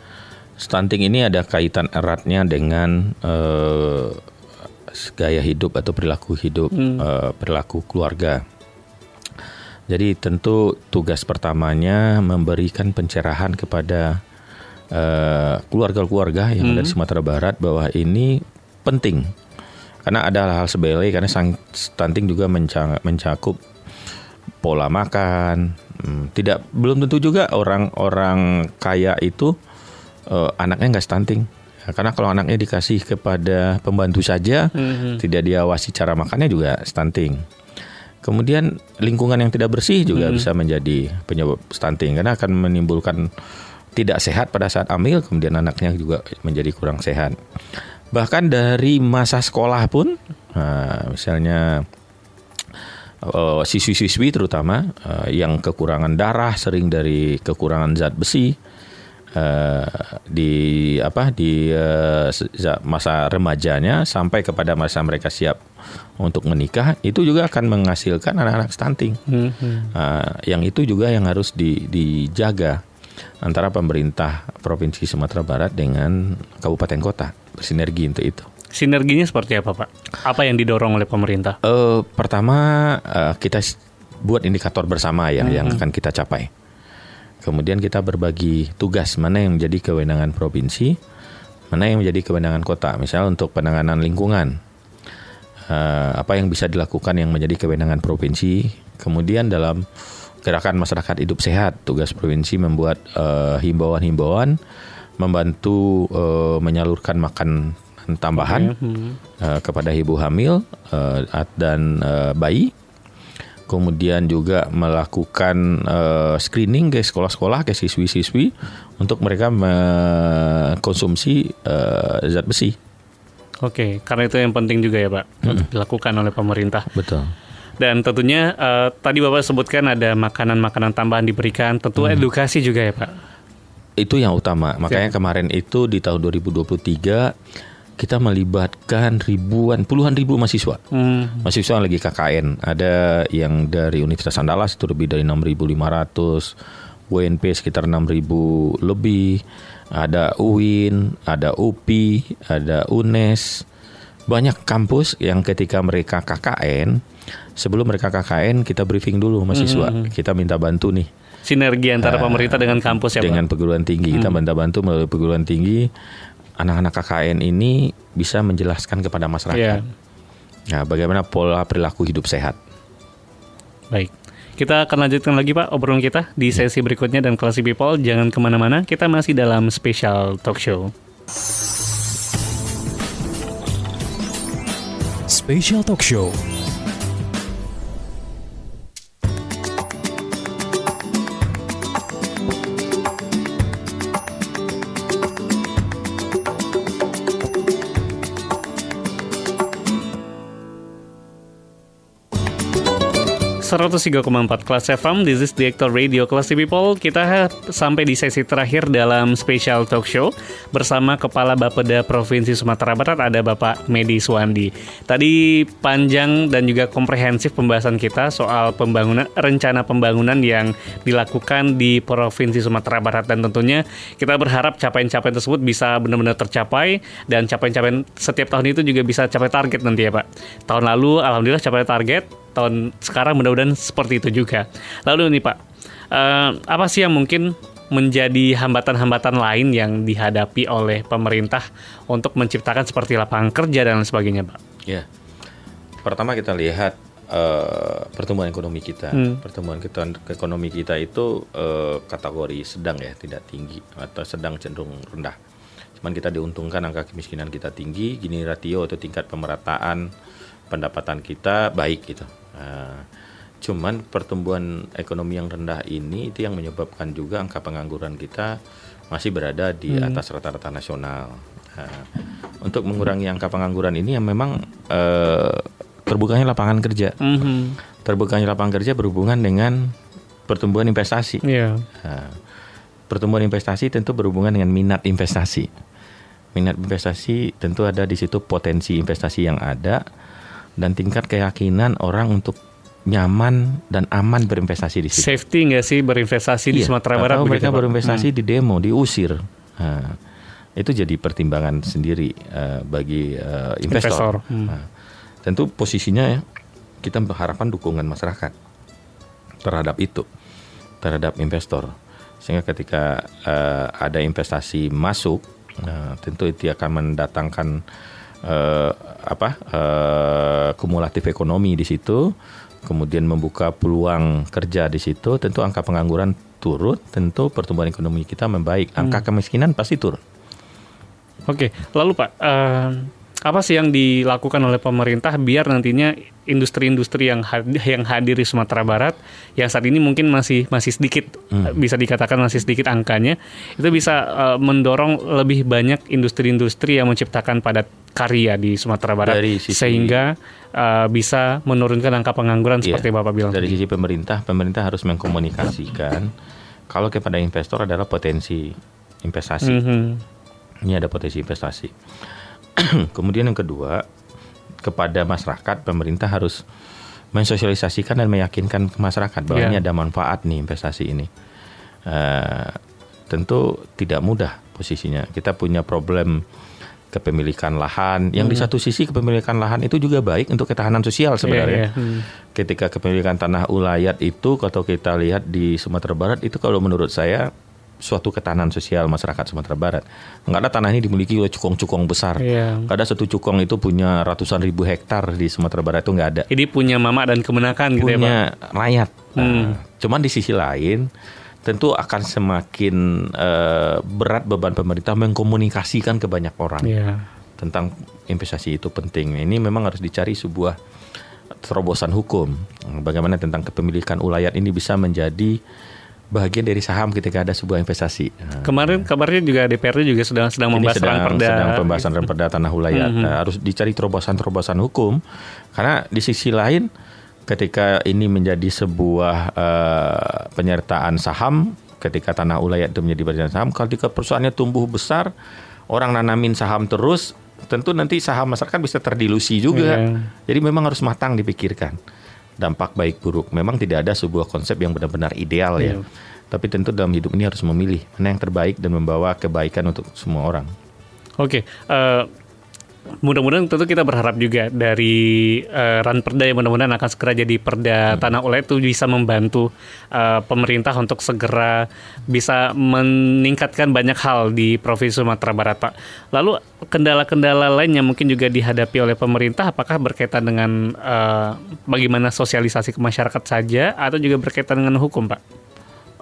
Stunting ini ada kaitan eratnya dengan uh, gaya hidup atau perilaku hidup hmm. uh, perilaku keluarga. Jadi tentu tugas pertamanya memberikan pencerahan kepada uh, keluarga-keluarga yang hmm. ada di hmm. Sumatera Barat bahwa ini penting karena ada hal-hal sepele karena stunting juga mencakup pola makan. Hmm, tidak belum tentu juga orang-orang kaya itu uh, anaknya nggak stunting karena kalau anaknya dikasih kepada pembantu saja, mm-hmm. tidak diawasi cara makannya juga stunting. Kemudian lingkungan yang tidak bersih juga mm-hmm. bisa menjadi penyebab stunting karena akan menimbulkan tidak sehat pada saat hamil, kemudian anaknya juga menjadi kurang sehat. Bahkan dari masa sekolah pun, nah, misalnya uh, siswi-siswi terutama uh, yang kekurangan darah, sering dari kekurangan zat besi, uh, di apa di uh, masa remajanya sampai kepada masa mereka siap untuk menikah itu juga akan menghasilkan anak-anak stunting. Hmm. Uh, yang itu juga yang harus di, dijaga antara pemerintah provinsi Sumatera Barat dengan kabupaten kota bersinergi untuk itu. Sinerginya seperti apa, Pak? Apa yang didorong oleh pemerintah? Uh, pertama uh, kita buat indikator bersama ya hmm. yang akan kita capai. Kemudian kita berbagi tugas mana yang menjadi kewenangan provinsi, mana yang menjadi kewenangan kota. Misal untuk penanganan lingkungan, uh, apa yang bisa dilakukan yang menjadi kewenangan provinsi. Kemudian dalam gerakan masyarakat hidup sehat, tugas provinsi membuat uh, himbauan-himbauan, membantu uh, menyalurkan makan tambahan okay. hmm. kepada ibu hamil dan bayi kemudian juga melakukan uh, screening ke sekolah-sekolah ke siswi-siswi untuk mereka mengkonsumsi uh, zat besi. Oke, karena itu yang penting juga ya Pak untuk dilakukan oleh pemerintah. Betul. Dan tentunya eh, tadi Bapak sebutkan ada makanan-makanan tambahan diberikan, tentu edukasi juga ya Pak. Itu yang utama. Makanya kemarin itu di tahun 2023 kita melibatkan ribuan, puluhan ribu mahasiswa. Hmm. Mahasiswa yang lagi KKN. Ada yang dari Universitas Andalas itu lebih dari 6.500. WNP sekitar 6.000 lebih. Ada UIN, ada UPI, ada UNES. Banyak kampus yang ketika mereka KKN, sebelum mereka KKN kita briefing dulu mahasiswa. Kita minta bantu nih Sinergi antara pemerintah dengan kampus ya Pak. dengan perguruan tinggi kita minta bantu melalui perguruan tinggi anak-anak KKN ini bisa menjelaskan kepada masyarakat Iya. nah bagaimana pola perilaku hidup sehat Baik. Kita akan lanjutkan lagi Pak obrolan kita di sesi berikutnya dan Classy People jangan ke mana-mana. Kita masih dalam special talk show. Special Talk Show. .4 Kelas FM, this is the Actor Radio Classy People. Kita sampai di sesi terakhir dalam special talk show bersama Kepala Bapeda Provinsi Sumatera Barat ada Bapak Medi Suwandi. Tadi panjang dan juga komprehensif pembahasan kita soal pembangunan rencana pembangunan yang dilakukan di Provinsi Sumatera Barat dan tentunya kita berharap capaian-capaian tersebut bisa benar-benar tercapai dan capaian-capaian setiap tahun itu juga bisa capai target nanti ya Pak. Tahun lalu alhamdulillah capai target, tahun sekarang mudah-mudahan seperti itu juga. Lalu nih Pak, eh, apa sih yang mungkin menjadi hambatan-hambatan lain yang dihadapi oleh pemerintah untuk menciptakan seperti lapangan kerja dan lain sebagainya, Pak? ya pertama kita lihat eh, pertumbuhan ekonomi kita Hmm. pertumbuhan kita ekonomi kita itu eh, kategori sedang ya tidak tinggi atau sedang cenderung rendah cuman kita diuntungkan angka kemiskinan kita tinggi gini ratio atau tingkat pemerataan pendapatan kita baik gitu Nah, cuman pertumbuhan ekonomi yang rendah ini itu yang menyebabkan juga angka pengangguran kita masih berada di atas rata-rata nasional. Nah, untuk mengurangi angka pengangguran ini yang memang eh, terbukanya lapangan kerja. Mhm. Terbukanya lapangan kerja berhubungan dengan pertumbuhan investasi. Iya. Nah, pertumbuhan investasi tentu berhubungan dengan minat investasi. Minat investasi tentu ada di situ potensi investasi yang ada dan tingkat keyakinan orang untuk nyaman dan aman berinvestasi di situ. Safety nggak sih berinvestasi di Iya, Sumatera Barat? atau mereka begitu, berinvestasi Hmm. di demo, diusir. Nah, itu jadi pertimbangan sendiri eh, bagi eh, Investor, investor. hmm. Nah, tentu posisinya ya, kita mengharapkan dukungan masyarakat terhadap itu, terhadap investor. Sehingga ketika eh, ada investasi masuk, nah, tentu itu akan mendatangkan eh, apa eh, kumulatif ekonomi di situ, kemudian membuka peluang kerja di situ, tentu angka pengangguran turun, tentu pertumbuhan ekonomi kita membaik, angka kemiskinan pasti turun. Oke, lalu Pak, eh, apa sih yang dilakukan oleh pemerintah biar nantinya industri-industri yang hadir, yang hadir di Sumatera Barat yang saat ini mungkin masih masih sedikit Hmm. bisa dikatakan masih sedikit angkanya itu bisa eh, mendorong lebih banyak industri-industri yang menciptakan padat karya di Sumatera Barat Dari sisi- sehingga eh, bisa menurunkan angka pengangguran Iya, seperti Bapak bilang Dari tadi. sisi pemerintah, pemerintah harus mengkomunikasikan kalau kepada investor adalah potensi investasi. Mhm. Ini ada potensi investasi. Kemudian yang kedua, kepada masyarakat pemerintah harus mensosialisasikan dan meyakinkan ke masyarakat bahwa Iya. ini ada manfaat nih investasi ini. Eh, tentu tidak mudah posisinya. Kita punya problem kepemilikan lahan. Yang di satu sisi kepemilikan lahan itu juga baik untuk ketahanan sosial Iya, sebenarnya Hmm. ketika kepemilikan tanah ulayat itu kalau kita lihat di Sumatera Barat itu kalau menurut saya suatu ketahanan sosial masyarakat Sumatera Barat. Nggak ada tanah ini dimiliki oleh cukong-cukong besar. Ada satu cukong itu punya ratusan ribu hektar di Sumatera Barat itu nggak ada. Jadi punya mama dan kemenakan gitu ya Pak. Punya rakyat. Nah, Hmm. cuman di sisi lain tentu akan semakin eh, berat beban pemerintah mengkomunikasikan ke banyak orang Iya. tentang investasi itu penting. Ini memang harus dicari sebuah terobosan hukum. Bagaimana tentang kepemilikan ulayat ini bisa menjadi bagian dari saham ketika ada sebuah investasi. Nah, Kemarin kabarnya juga DPRD juga sedang sedang ini membahas sedang, perda. sedang pembahasan perda tanah wilayah. Mhm. Nah, harus dicari terobosan-terobosan hukum karena di sisi lain ketika ini menjadi sebuah eh, penyertaan saham ketika tanah wilayah itu menjadi penyertaan saham ketika perusahaannya tumbuh besar orang nanamin saham terus tentu nanti saham masyarakat bisa terdilusi juga. Iya. Jadi memang harus matang dipikirkan dampak baik buruk. Memang tidak ada sebuah konsep yang benar-benar ideal ya. Iya. Tapi tentu dalam hidup ini harus memilih mana yang terbaik dan membawa kebaikan untuk semua orang. Oke, eh, mudah-mudahan tentu kita berharap juga dari eh, ran perda yang mudah-mudahan akan segera jadi perda tanah oleh itu bisa membantu eh, pemerintah untuk segera bisa meningkatkan banyak hal di provinsi Sumatera Barat, Pak. Lalu kendala-kendala lain yang mungkin juga dihadapi oleh pemerintah, apakah berkaitan dengan eh, bagaimana sosialisasi ke masyarakat saja, atau juga berkaitan dengan hukum, Pak?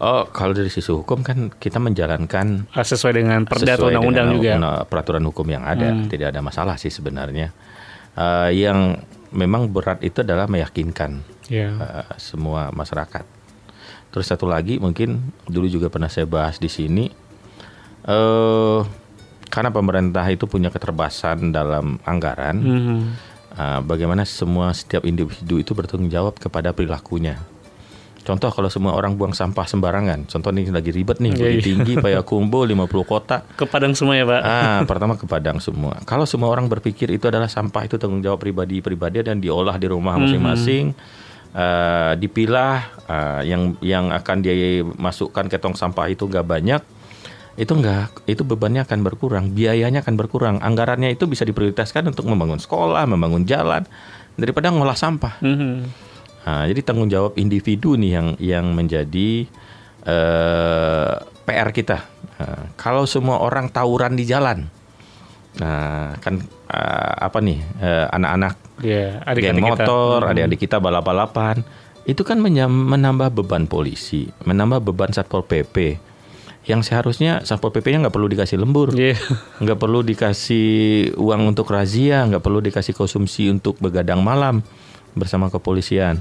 Oh, kalau dari sisi hukum kan kita menjalankan Eh, sesuai dengan perda atau undang-undang juga. peraturan hukum yang ada, Hmm. tidak ada masalah sih sebenarnya. Eh, yang memang berat itu adalah meyakinkan Ya. eh, semua masyarakat. Terus satu lagi mungkin dulu juga pernah saya bahas di sini, eh karena pemerintah itu punya keterbatasan dalam anggaran, Mhm. eh, bagaimana semua setiap individu itu bertanggung jawab kepada perilakunya. Contoh kalau semua orang buang sampah sembarangan, contoh nih lagi ribet nih, Bukit iya. tinggi, Payakumbuh, 50 kota, Ke Padang semua ya, Pak? Ah, pertama ke Padang semua. Kalau semua orang berpikir itu adalah sampah itu tanggung jawab pribadi-pribadi dan diolah di rumah masing-masing, eh, dipilah, eh, yang yang akan dimasukkan ke tong sampah itu nggak banyak, itu nggak, itu bebannya akan berkurang, biayanya akan berkurang, anggarannya itu bisa diprioritaskan untuk membangun sekolah, membangun jalan daripada ngolah sampah. Mhm. Nah, jadi tanggung jawab individu nih yang yang menjadi eh, PR kita. Nah, kalau semua orang tawuran di jalan, nah kan eh, apa nih eh, anak-anak geng adik-adik kita. motor, Mhm. adik-adik kita balap-balapan, itu kan menambah beban polisi, menambah beban satpol pp. Yang seharusnya satpol pp-nya nggak perlu dikasih lembur, Iya. nggak perlu dikasih uang untuk razia, nggak perlu dikasih konsumsi untuk begadang malam bersama kepolisian.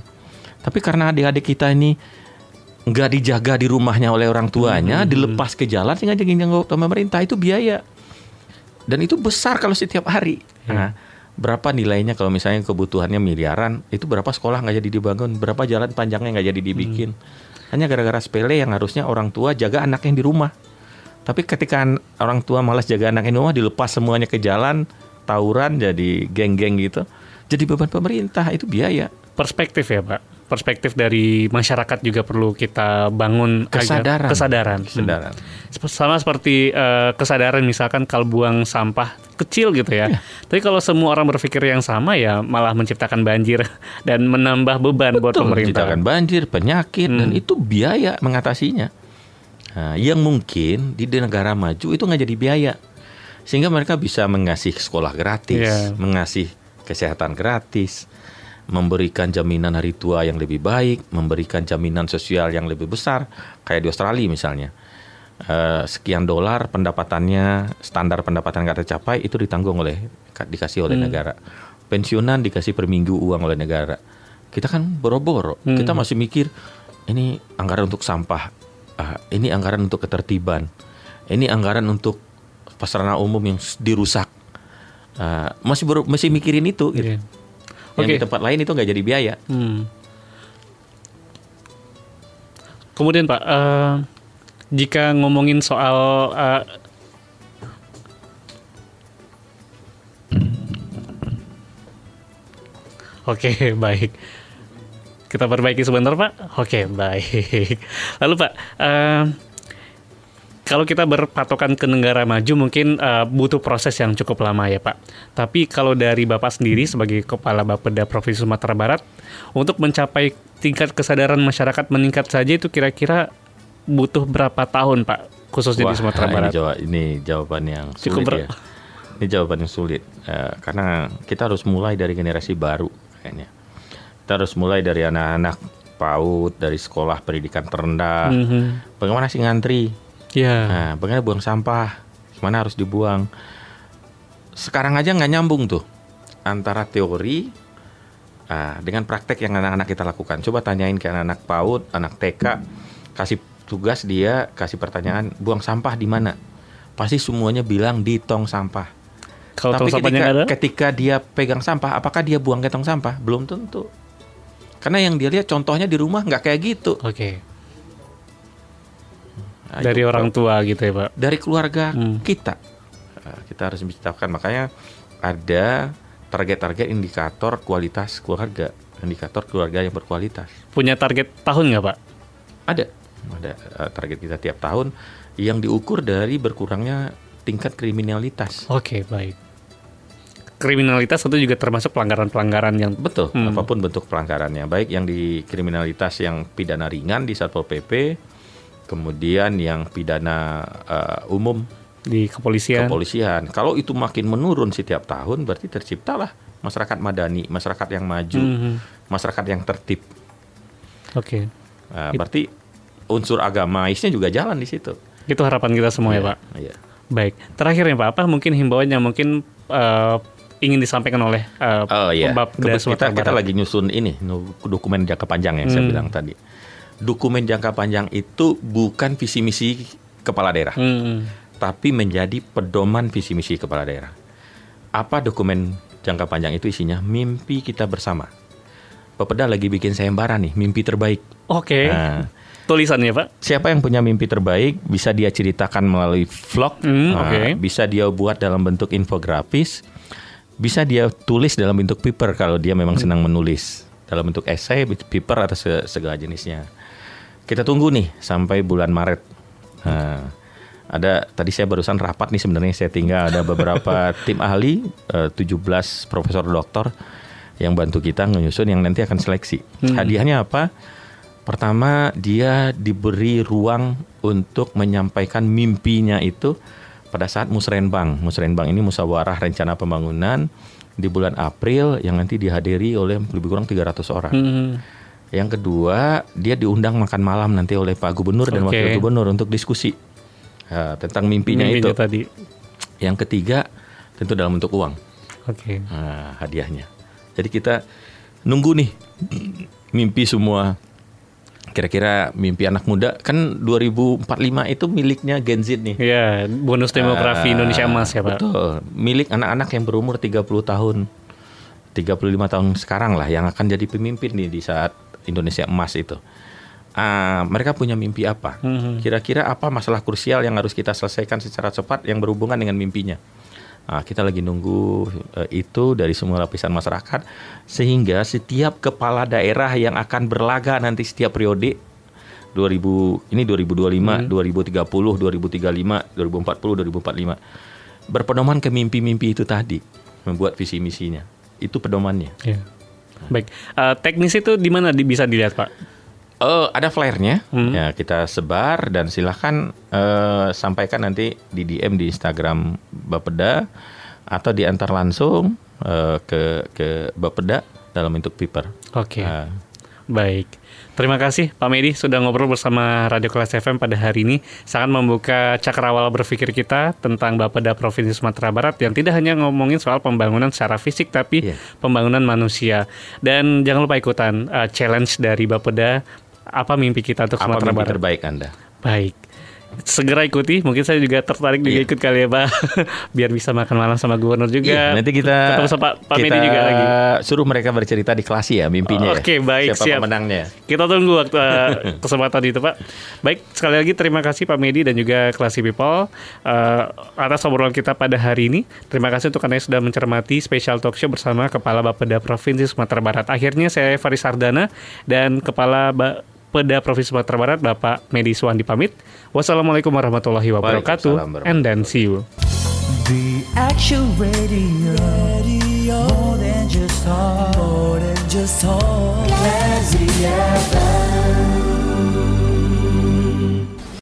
Tapi karena adik-adik kita ini nggak dijaga di rumahnya oleh orang tuanya, dilepas ke jalan sehingga jadi jangkau pemerintah itu biaya. Dan itu besar kalau setiap hari. Nah, berapa nilainya kalau misalnya kebutuhannya miliaran, itu berapa sekolah nggak jadi dibangun, berapa jalan panjangnya nggak jadi dibikin. Hanya gara-gara sepele yang harusnya orang tua jaga anaknya di rumah. Tapi ketika an- orang tua malas jaga anaknya di rumah, dilepas semuanya ke jalan, tawuran jadi geng-geng gitu. Jadi beban pemerintah itu biaya. Perspektif ya, Pak. Perspektif dari masyarakat juga perlu kita bangun agar- Kesadaran. kesadaran. Kesadaran. Hmm. Sama seperti eh, kesadaran misalkan kalau buang sampah kecil gitu ya. Iya. Tapi kalau semua orang berpikir yang sama ya malah menciptakan banjir dan menambah beban buat Betul, pemerintah. menciptakan banjir, penyakit, dan Hmm. itu biaya mengatasinya. Nah, yang mungkin di negara maju itu nggak jadi biaya, sehingga mereka bisa mengasih sekolah gratis, Iya. mengasih kesehatan gratis, memberikan jaminan hari tua yang lebih baik, memberikan jaminan sosial yang lebih besar, kayak di Australia misalnya. Eh, sekian dolar pendapatannya, standar pendapatan nggak tercapai itu ditanggung oleh dikasih oleh negara. Pensiunan dikasih per minggu uang oleh negara. Kita kan boro-boro, kita masih mikir ini anggaran untuk sampah, ah, ini anggaran untuk ketertiban, ini anggaran untuk pasarana umum yang dirusak. Ah, masih baru masih mikirin itu. Gitu. Yang Oke. di tempat lain itu nggak jadi biaya. Hmm. Kemudian Pak, eh, jika ngomongin soal eh, Oke, baik. Kita perbaiki sebentar, Pak. Oke, baik. Lalu, Pak, eh, kalau kita berpatokan ke negara maju mungkin eh, butuh proses yang cukup lama ya Pak. Tapi kalau dari Bapak sendiri sebagai Kepala Bapeda Provinsi Sumatera Barat untuk mencapai tingkat kesadaran masyarakat meningkat saja itu kira-kira butuh berapa tahun Pak khususnya Wah, di Sumatera ini Barat? jawa- Ini, jawaban yang Cukup sulit ya. Ini jawaban yang sulit Eh, karena kita harus mulai dari generasi baru kayaknya. Kita harus mulai dari anak-anak PAUD dari sekolah pendidikan terendah. Mhm. Bagaimana sih ngantri? Ya. Nah, bagaimana buang sampah? Gimana harus dibuang? Sekarang aja nggak nyambung tuh antara teori ah, dengan praktek yang anak-anak kita lakukan. Coba tanyain ke anak-anak PAUD, anak TK, kasih tugas dia kasih pertanyaan buang sampah di mana pasti semuanya bilang di tong sampah Kalau tapi tong ketika, ada, ketika dia pegang sampah apakah dia buang ke tong sampah belum tentu karena yang dia lihat contohnya di rumah nggak kayak gitu oke. Nah, Dari itu orang tua gitu ya pak. dari keluarga Hmm. kita Nah, kita harus menciptakan makanya ada target-target indikator kualitas keluarga indikator keluarga yang berkualitas Punya target tahun nggak pak? ada ada eh, target kita tiap tahun yang diukur dari berkurangnya tingkat kriminalitas Oke baik. Kriminalitas itu juga termasuk pelanggaran-pelanggaran yang betul Hmm. apa pun bentuk pelanggarannya baik yang di kriminalitas yang pidana ringan di satpol pp kemudian yang pidana eh, umum di kepolisian. kepolisian. Kalau itu makin menurun setiap tahun, berarti terciptalah masyarakat madani, masyarakat yang maju, Mhm. masyarakat yang tertib. Oke. Nah, It- berarti unsur agamaisnya juga jalan di situ. Itu harapan kita semua ya Iya, pak. Iya. Baik. Terakhir ya pak, apa mungkin himbauan yang mungkin eh, ingin disampaikan oleh eh, Oh iya. Kebet- Sumatera kita, kita lagi nyusun ini dokumen jangka panjang yang saya Hmm. bilang tadi. Dokumen jangka panjang itu bukan visi misi kepala daerah, Hmm. tapi menjadi pedoman visi misi kepala daerah. Apa dokumen jangka panjang itu isinya? Mimpi kita bersama. Pepeda lagi bikin sayembara nih, mimpi terbaik. Oke. Nah, Tulisannya pak. siapa yang punya mimpi terbaik bisa dia ceritakan melalui vlog, Hmm, Nah, oke. bisa dia buat dalam bentuk infografis, bisa dia tulis dalam bentuk paper kalau dia memang Hmm. senang menulis dalam bentuk essay, paper atau se- segala jenisnya. Kita tunggu nih sampai bulan Maret. Nah, ada tadi saya barusan rapat nih sebenarnya saya tinggal ada beberapa tim ahli eh, 17 profesor doktor yang bantu kita menyusun yang nanti akan seleksi. Hmm. Hadiahnya apa? Pertama, dia diberi ruang untuk menyampaikan mimpinya itu pada saat musrenbang. Musrenbang ini musyawarah rencana pembangunan di bulan April yang nanti dihadiri oleh lebih kurang 300 orang. Hmm. Yang kedua, dia diundang makan malam nanti oleh Pak Gubernur dan Oke. Wakil Gubernur untuk diskusi uh, tentang mimpinya, Mimpinya itu. tadi. Yang ketiga, tentu dalam bentuk uang Oke. nah, hadiahnya. Jadi kita nunggu nih mimpi semua. Kira-kira mimpi anak muda kan 2045 itu miliknya Gen Z nih. Iya, bonus demografi Ah, Indonesia Emas ya pak. Betul. Milik anak-anak yang berumur 30 tahun. 35 tahun sekarang lah yang akan jadi pemimpin nih di saat Indonesia Emas itu. Ah, mereka punya mimpi apa? Mhm. Kira-kira apa masalah krusial yang harus kita selesaikan secara cepat yang berhubungan dengan mimpinya? Nah, kita lagi nunggu eh, itu dari semua lapisan masyarakat sehingga setiap kepala daerah yang akan berlaga nanti setiap periode 2000 ini 2025, 2030, 2035, 2040, 2045 berpedoman ke mimpi-mimpi itu tadi membuat visi misinya. Itu pedomannya. Iya. Baik. Eh, teknis itu di mana di- bisa dilihat pak? Oh, ada flyernya. Hmm. Ya, kita sebar dan silahkan eh, sampaikan nanti di DM di Instagram Bapeda atau diantar langsung eh, ke ke Bapeda dalam bentuk paper. Oke. Nah, Baik. Terima kasih Pak Medi sudah ngobrol bersama Radio Kelas FM pada hari ini. Sangat membuka cakrawala berpikir kita tentang Bapeda Provinsi Sumatera Barat yang tidak hanya ngomongin soal pembangunan secara fisik tapi Iya. pembangunan manusia. Dan jangan lupa ikutan uh, challenge dari Bapeda apa mimpi kita untuk apa Sumatera mimpi Barat. terbaik Anda? Baik. Segera ikuti, mungkin saya juga tertarik juga Iya. ikut kali ya Pak Biar bisa makan malam sama gubernur juga Iya, nanti kita Ketemu sama Pak, Pak kita Medi juga lagi suruh mereka bercerita di kelas ya mimpinya. ya. Oke, baik, Siapa siap. pemenangnya? Kita tunggu waktu eh, kesempatan itu Pak. Baik, sekali lagi terima kasih Pak Medi dan juga Classy People eh, atas obrolan kita pada hari ini. Terima kasih untuk Anda yang sudah mencermati special talk show bersama Kepala Bapeda Provinsi Sumatera Barat. Akhirnya saya Faris Sardana dan Kepala Bapeda Provinsi Sumatera Barat Bapak Medi Suwandi pamit. Wassalamualaikum warahmatullahi wabarakatuh. And then see you. The Action Radio. More than just talk. More than just talk. Classy FM.